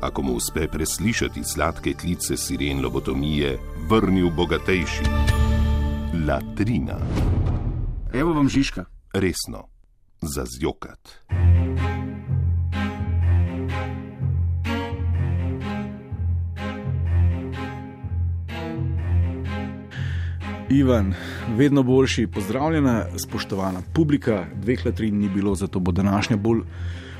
ako mu uspe preslišati sladke klice siren lobotomije, vrnil bogatejši. Latrina, Evo vam Žižka. resno, za zjokat. Ivan, vedno boljši, pozdravljena, spoštovana publika. Dveh latrin ni bilo, zato bo današnja bolj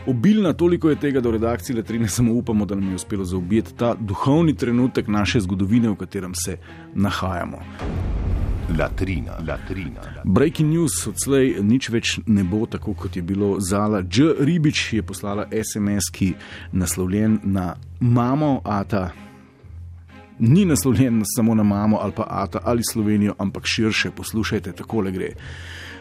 obilna. Toliko je tega, da v redakciji latrine samo upamo, da nam je uspelo zaobjeti ta duhovni trenutek naše zgodovine, v katerem se nahajamo. Latrina, latrina. Breaking news, odslej nič več ne bo tako, kot je bilo. Zala Dž. Ribič je poslala SMS, ki je naslovljen na mamo Ata. Ni naslovljen samo na mamo ali pa Ata ali Slovenijo, ampak širše. Poslušajte, tako le gre.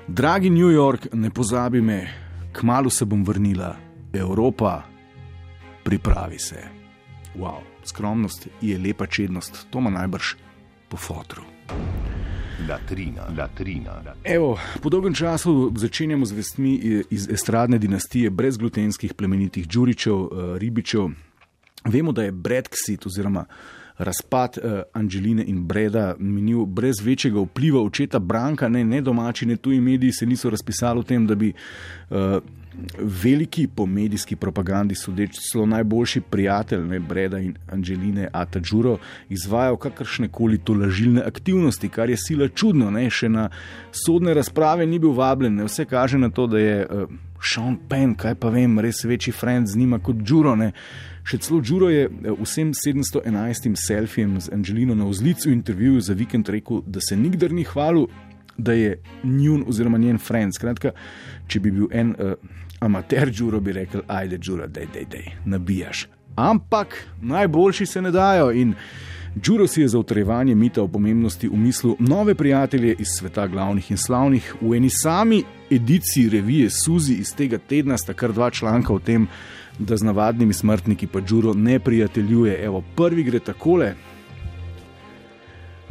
Dragi New York, ne pozabi me, kmalo se bom vrnila. Evropa, pripravi se. Wow, skromnost je lepa čednost, to ima najbrž po fotru. Latrina, latrina. Evo, po dolgem času začenjamo z vestmi iz estradne dinastije brezglutenskih plemenitih Đuričev, eh, Ribičev. Vemo, da je Brexit oziroma razpad uh, Angeline in Breda minil brez večjega vpliva očeta Branka, ne, ne domači, ne tuji mediji se niso razpisali o tem, da bi uh, veliki po medijski propagandi, sodeč celo najboljši prijatelj ne, Breda in Angeline Atađuro, izvajal kakršne koli tolažilne aktivnosti, kar je sila čudno. Ne, še na sodne razprave ni bil vabljen, ne, vse kaže na to, da je uh, Sean Penn, kaj pa vem, res večji friend z njima kot Džuro. Ne. Še celo Džuro je vsem 711 selfijem z Angelino na vzlicu intervjuju za vikend rekel, da se nikdar ni hvalil, da je njun oziroma njen friend. Skratka, če bi bil en uh, amater Džuro, bi rekel: Ajde, Džuro, dej, dej, dej, nabijaš. Ampak najboljši se ne dajo in Džuro si je za utrjevanje mita o pomembnosti umislil nove prijatelje iz sveta glavnih in slavnih. V eni sami ediciji revije Suzi iz tega tedna sta kar dva članka o tem, da z navadnimi smrtniki pa Džuro ne prijateljuje. Evo, prvi gre takole.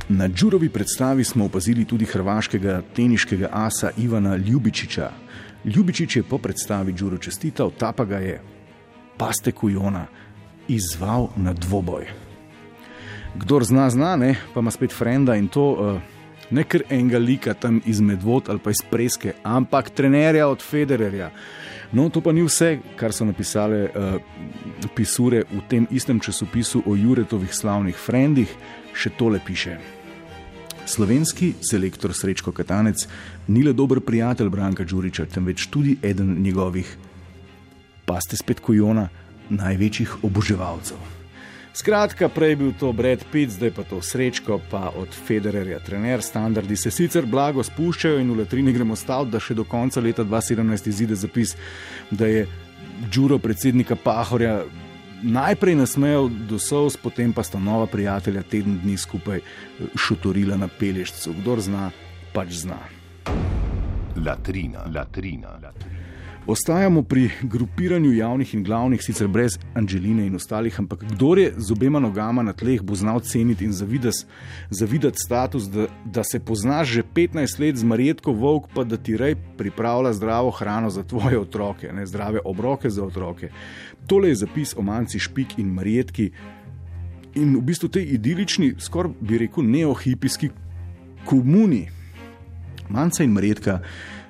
Na Džurovi predstavi smo opazili tudi hrvaškega teniškega asa Ivana Ljubičiča. Ljubičič je po predstavi Džuro čestital, ta pa ga je, paste kujona, izval na dvoboj. Kdor zna, zna, ne, pa ima spet frenda in to uh, ne ker enega lika tam iz Medvod ali pa iz Preske, ampak trenerja od Federerja. No, to pa ni vse, kar so napisale uh, pisure v tem istem časopisu o Juretovih slavnih frendih, še tole piše. Slovenski selektor Srečko Katanec ni le dober prijatelj Branka Đuriča, temveč tudi eden njegovih, pa ste spet kojona, največjih oboževalcev. Skratka, prej je bil to Brad Pitt, zdaj pa to Srečko, pa od Federerja trener. Standardi se sicer blago spuščajo in v latrini gremo staviti, da še do konca leta 2017 izide zapis, da je Đuro predsednika Pahorja najprej nasmejal do sovs, potem pa sta nova prijatelja teden dni skupaj šutorila na pelješcu. Kdor zna, pač zna. Latrina, latrina, latrina. Ostajamo pri grupiranju javnih in glavnih, sicer brez Angeline in ostalih, ampak kdo je z obema nogama na tleh, bo znal ceniti in zavidati, zavidati status, da, da se poznaš že 15 let z Marijetko Vovk, pa da ti rej pripravlja zdravo hrano za tvoje otroke, ne zdrave obroke za otroke. Tole je zapis o manci Špik in Marijetki in v bistvu tej idilični, skoraj bi rekel, neohipijski komuni. Manca in Marijetka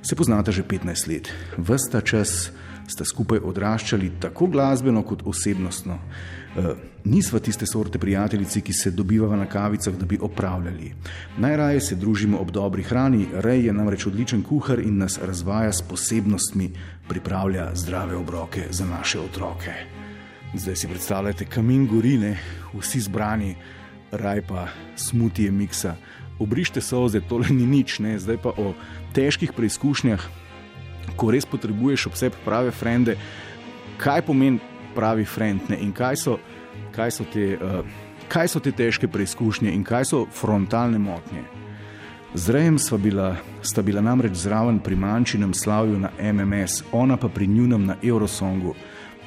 se poznata že 15 let. Vsta čas sta skupaj odraščali tako glasbeno kot osebnostno. E, nisva tiste sorte prijateljici, ki se dobivava na kavicah, da bi opravljali. Najraje se družimo ob dobri hrani, Rej je namreč odličen kuhar in nas razvaja s posebnostmi, pripravlja zdrave obroke za naše otroke. Zdaj si predstavljate kamin gorine, vsi zbrani, raj pa smutije miksa. Obrište soze, tole ni nič, ne? zdaj pa o težkih preizkušnjah, ko res potrebuješ ob sebi prave frende, kaj pomeni pravi frend ne? in kaj so, kaj so te uh, kaj so te težke preizkušnje in kaj so frontalne motnje. Z Rejem bila, sta bila namreč zraven pri manjšinem slavju na MMS, ona pa pri njunem na Eurosongu.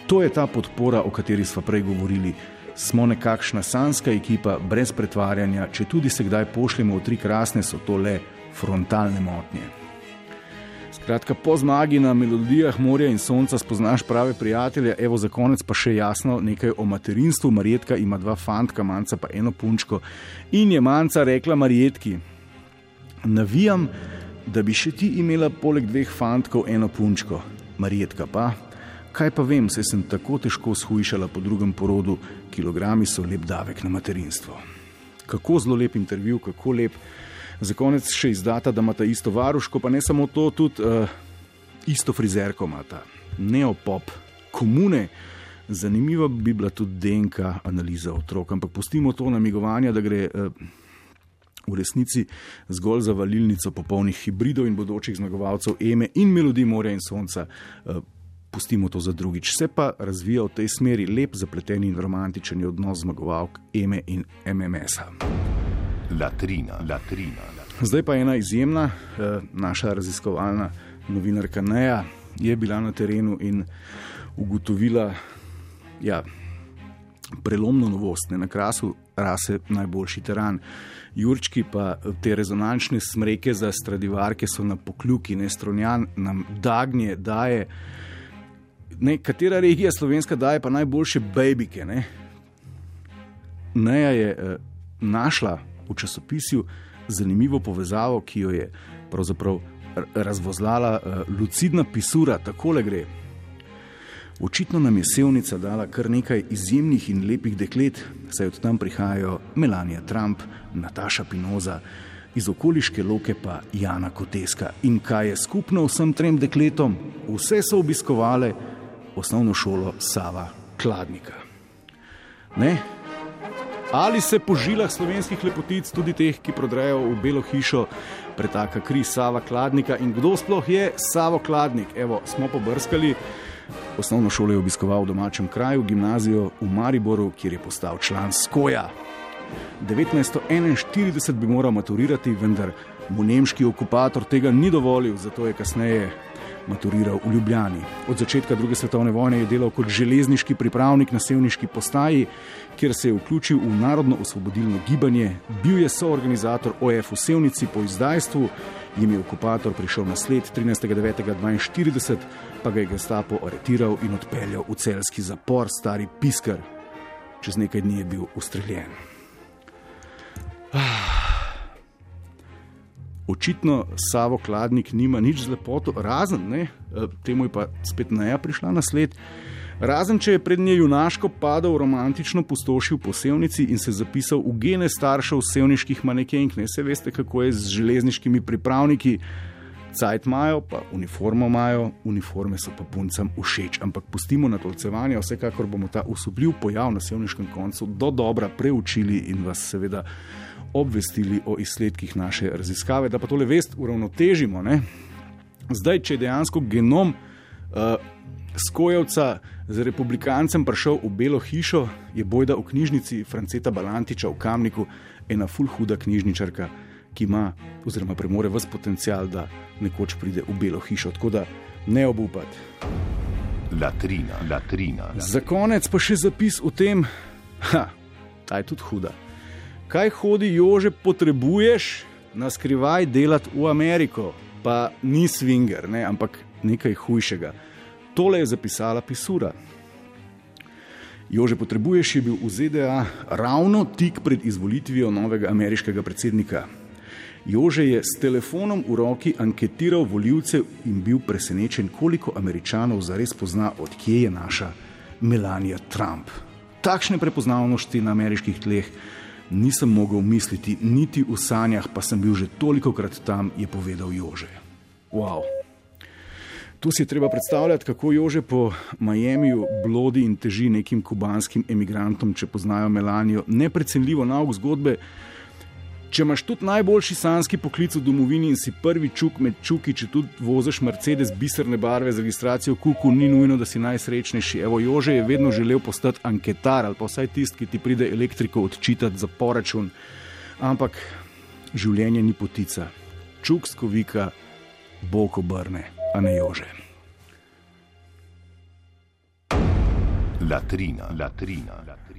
To je ta podpora, o kateri smo prej govorili. Smo nekakšna sanska ekipa, brez pretvarjanja, če tudi se kdaj pošljemo v tri krasne, so to le frontalne motnje. Skratka, po zmagi na melodijah morja in sonca spoznaš prave prijatelje, evo za konec pa še jasno nekaj o materinstvu. Marjetka ima dva fantka, manjca pa eno punčko. In je manjca rekla Marjetki: Navijam, da bi še ti imela poleg dveh fantkov eno punčko. Marjetka pa, kaj pa vem, se sem tako težko shujšala po drugem porodu, kilogrami so lep davek na materinstvo. Kako zelo lep intervju, kako lep. Za konec še izdata, da imata isto varuško, pa ne samo to, tudi uh, isto frizerko imata, neopop, komune. Zanimiva bi bila tudi DNK analiza otrok, ampak pustimo to namigovanje, da gre uh, v resnici zgolj za valilnico popolnih hibridov in bodočih zmagovalcev Eme in melodij morja in sonca. Pustimo to za drugič. Se pa razvija v tej smeri lep, zapleten in romantičen odnos zmagovalk Eme in MMS-a. Latrina, latrina. Zdaj pa ena izjemna, eh, naša raziskovalna novinarka Neja je bila na terenu in ugotovila ja, prelomno novost, ne na krasu rase najboljši teran. Jurčki pa te rezonančne smreke za stradivarke so na pokljuki, ne stronjan, nam dagnje daje. Ne, katera regija slovenska daje pa najboljše babike? Ne? Neja je eh, našla v časopisju zanimivo povezavo, ki jo je pravzaprav razvozlala uh, lucidna pisura, tako le gre. Očitno nam je sevnica dala kar nekaj izjemnih in lepih deklet, saj od tam prihajajo Melania Trump, Nataša Pinoza, iz okoliške loke pa Jana Koteska. In kaj je skupno vsem trem dekletom? Vse so obiskovale osnovno šolo Sava Kladnika. Ne, ali se po žilah slovenskih lepotic, tudi teh, ki prodrejo v Belo hišo, pretaka kri Sava Kladnika in kdo sploh je Savo Kladnik. Evo, smo pobrskali. Osnovno šolo je obiskoval v domačem kraju, gimnazijo v Mariboru, kjer je postal član Skoja. 1941 bi moral maturirati, vendar mu nemški okupator tega ni dovolil, zato je kasneje maturiral v Ljubljani. Od začetka druge svetovne vojne je delal kot železniški pripravnik na sevniški postaji, kjer se je vključil v narodno-osvobodilno gibanje, bil je soorganizator OF v Sevnici po izdajstvu, jim je okupator prišel na sled 13.9.42, pa ga je gestapo aretiral in odpeljal v celski zapor, stari piskar. Čez nekaj dni je bil ustreljen. Očitno Savo Kladnik nima nič z lepoto, razen, ne, eh, temu je pa spet Neja prišla na sled. Razen, če je pred njej junaško padal romantično pustošil po sevnici in se zapisal v gene staršev sevniških manekenk, ne se veste, kako je z železniškimi pripravniki. Cajt imajo, pa uniformo imajo, uniforme so pa puncem všeč, ampak pustimo na tolcevanje, vsekakor bomo ta usubljiv pojav na sevniškem koncu do dobra preučili in vas seveda obvestili o izsledkih naše raziskave, da pa tole vest uravnotežimo. Ne? Zdaj, če je dejansko genom uh, skojevca z republikancem prišel v Belo hišo, je bojda v knjižnici Franceta Balantiča v Kamniku ena fulhuda knjižničarka, ki ima oziroma premore vse potencial, da nekoč pride v Belo hišo. Tako da ne obupati. Latrina, latrina. Za konec pa še zapis o tem, da je tudi huda kaj hodi, jože potrebuješ na skrivaj delati v Ameriko, pa ni swinger, ne, ampak nekaj hujšega. Tole je zapisala pisura. Jože potrebuješ je bil v ZDA ravno tik pred izvolitvijo novega ameriškega predsednika. Jože je s telefonom v roki anketiral voljivce in bil presenečen, koliko američanov zares pozna, odkje je naša Melania Trump. Takšne prepoznavnosti na ameriških tleh nisem mogel misliti, niti v sanjah, pa sem bil že toliko krat tam, je povedal Jože. Wow. Tu si je treba predstavljati, kako Jože po Miamiju blodi in teži nekim kubanskim emigrantom, če poznajo Melanijo. Neprecenljivo nauk zgodbe. Če imaš tudi najboljši sanski poklic v domovini in si prvi čuk med čuki, če tudi voziš Mercedes biserne barve z registracijo kuku, ni nujno, da si najsrečnejši. Evo, Jože je vedno želel postati anketar ali pa vsaj tisti, ki ti pride elektriko odčitati za poračun. Ampak življenje ni potica. Čuk skovika, bog obrne, a ne Jože. Latrina, latrina.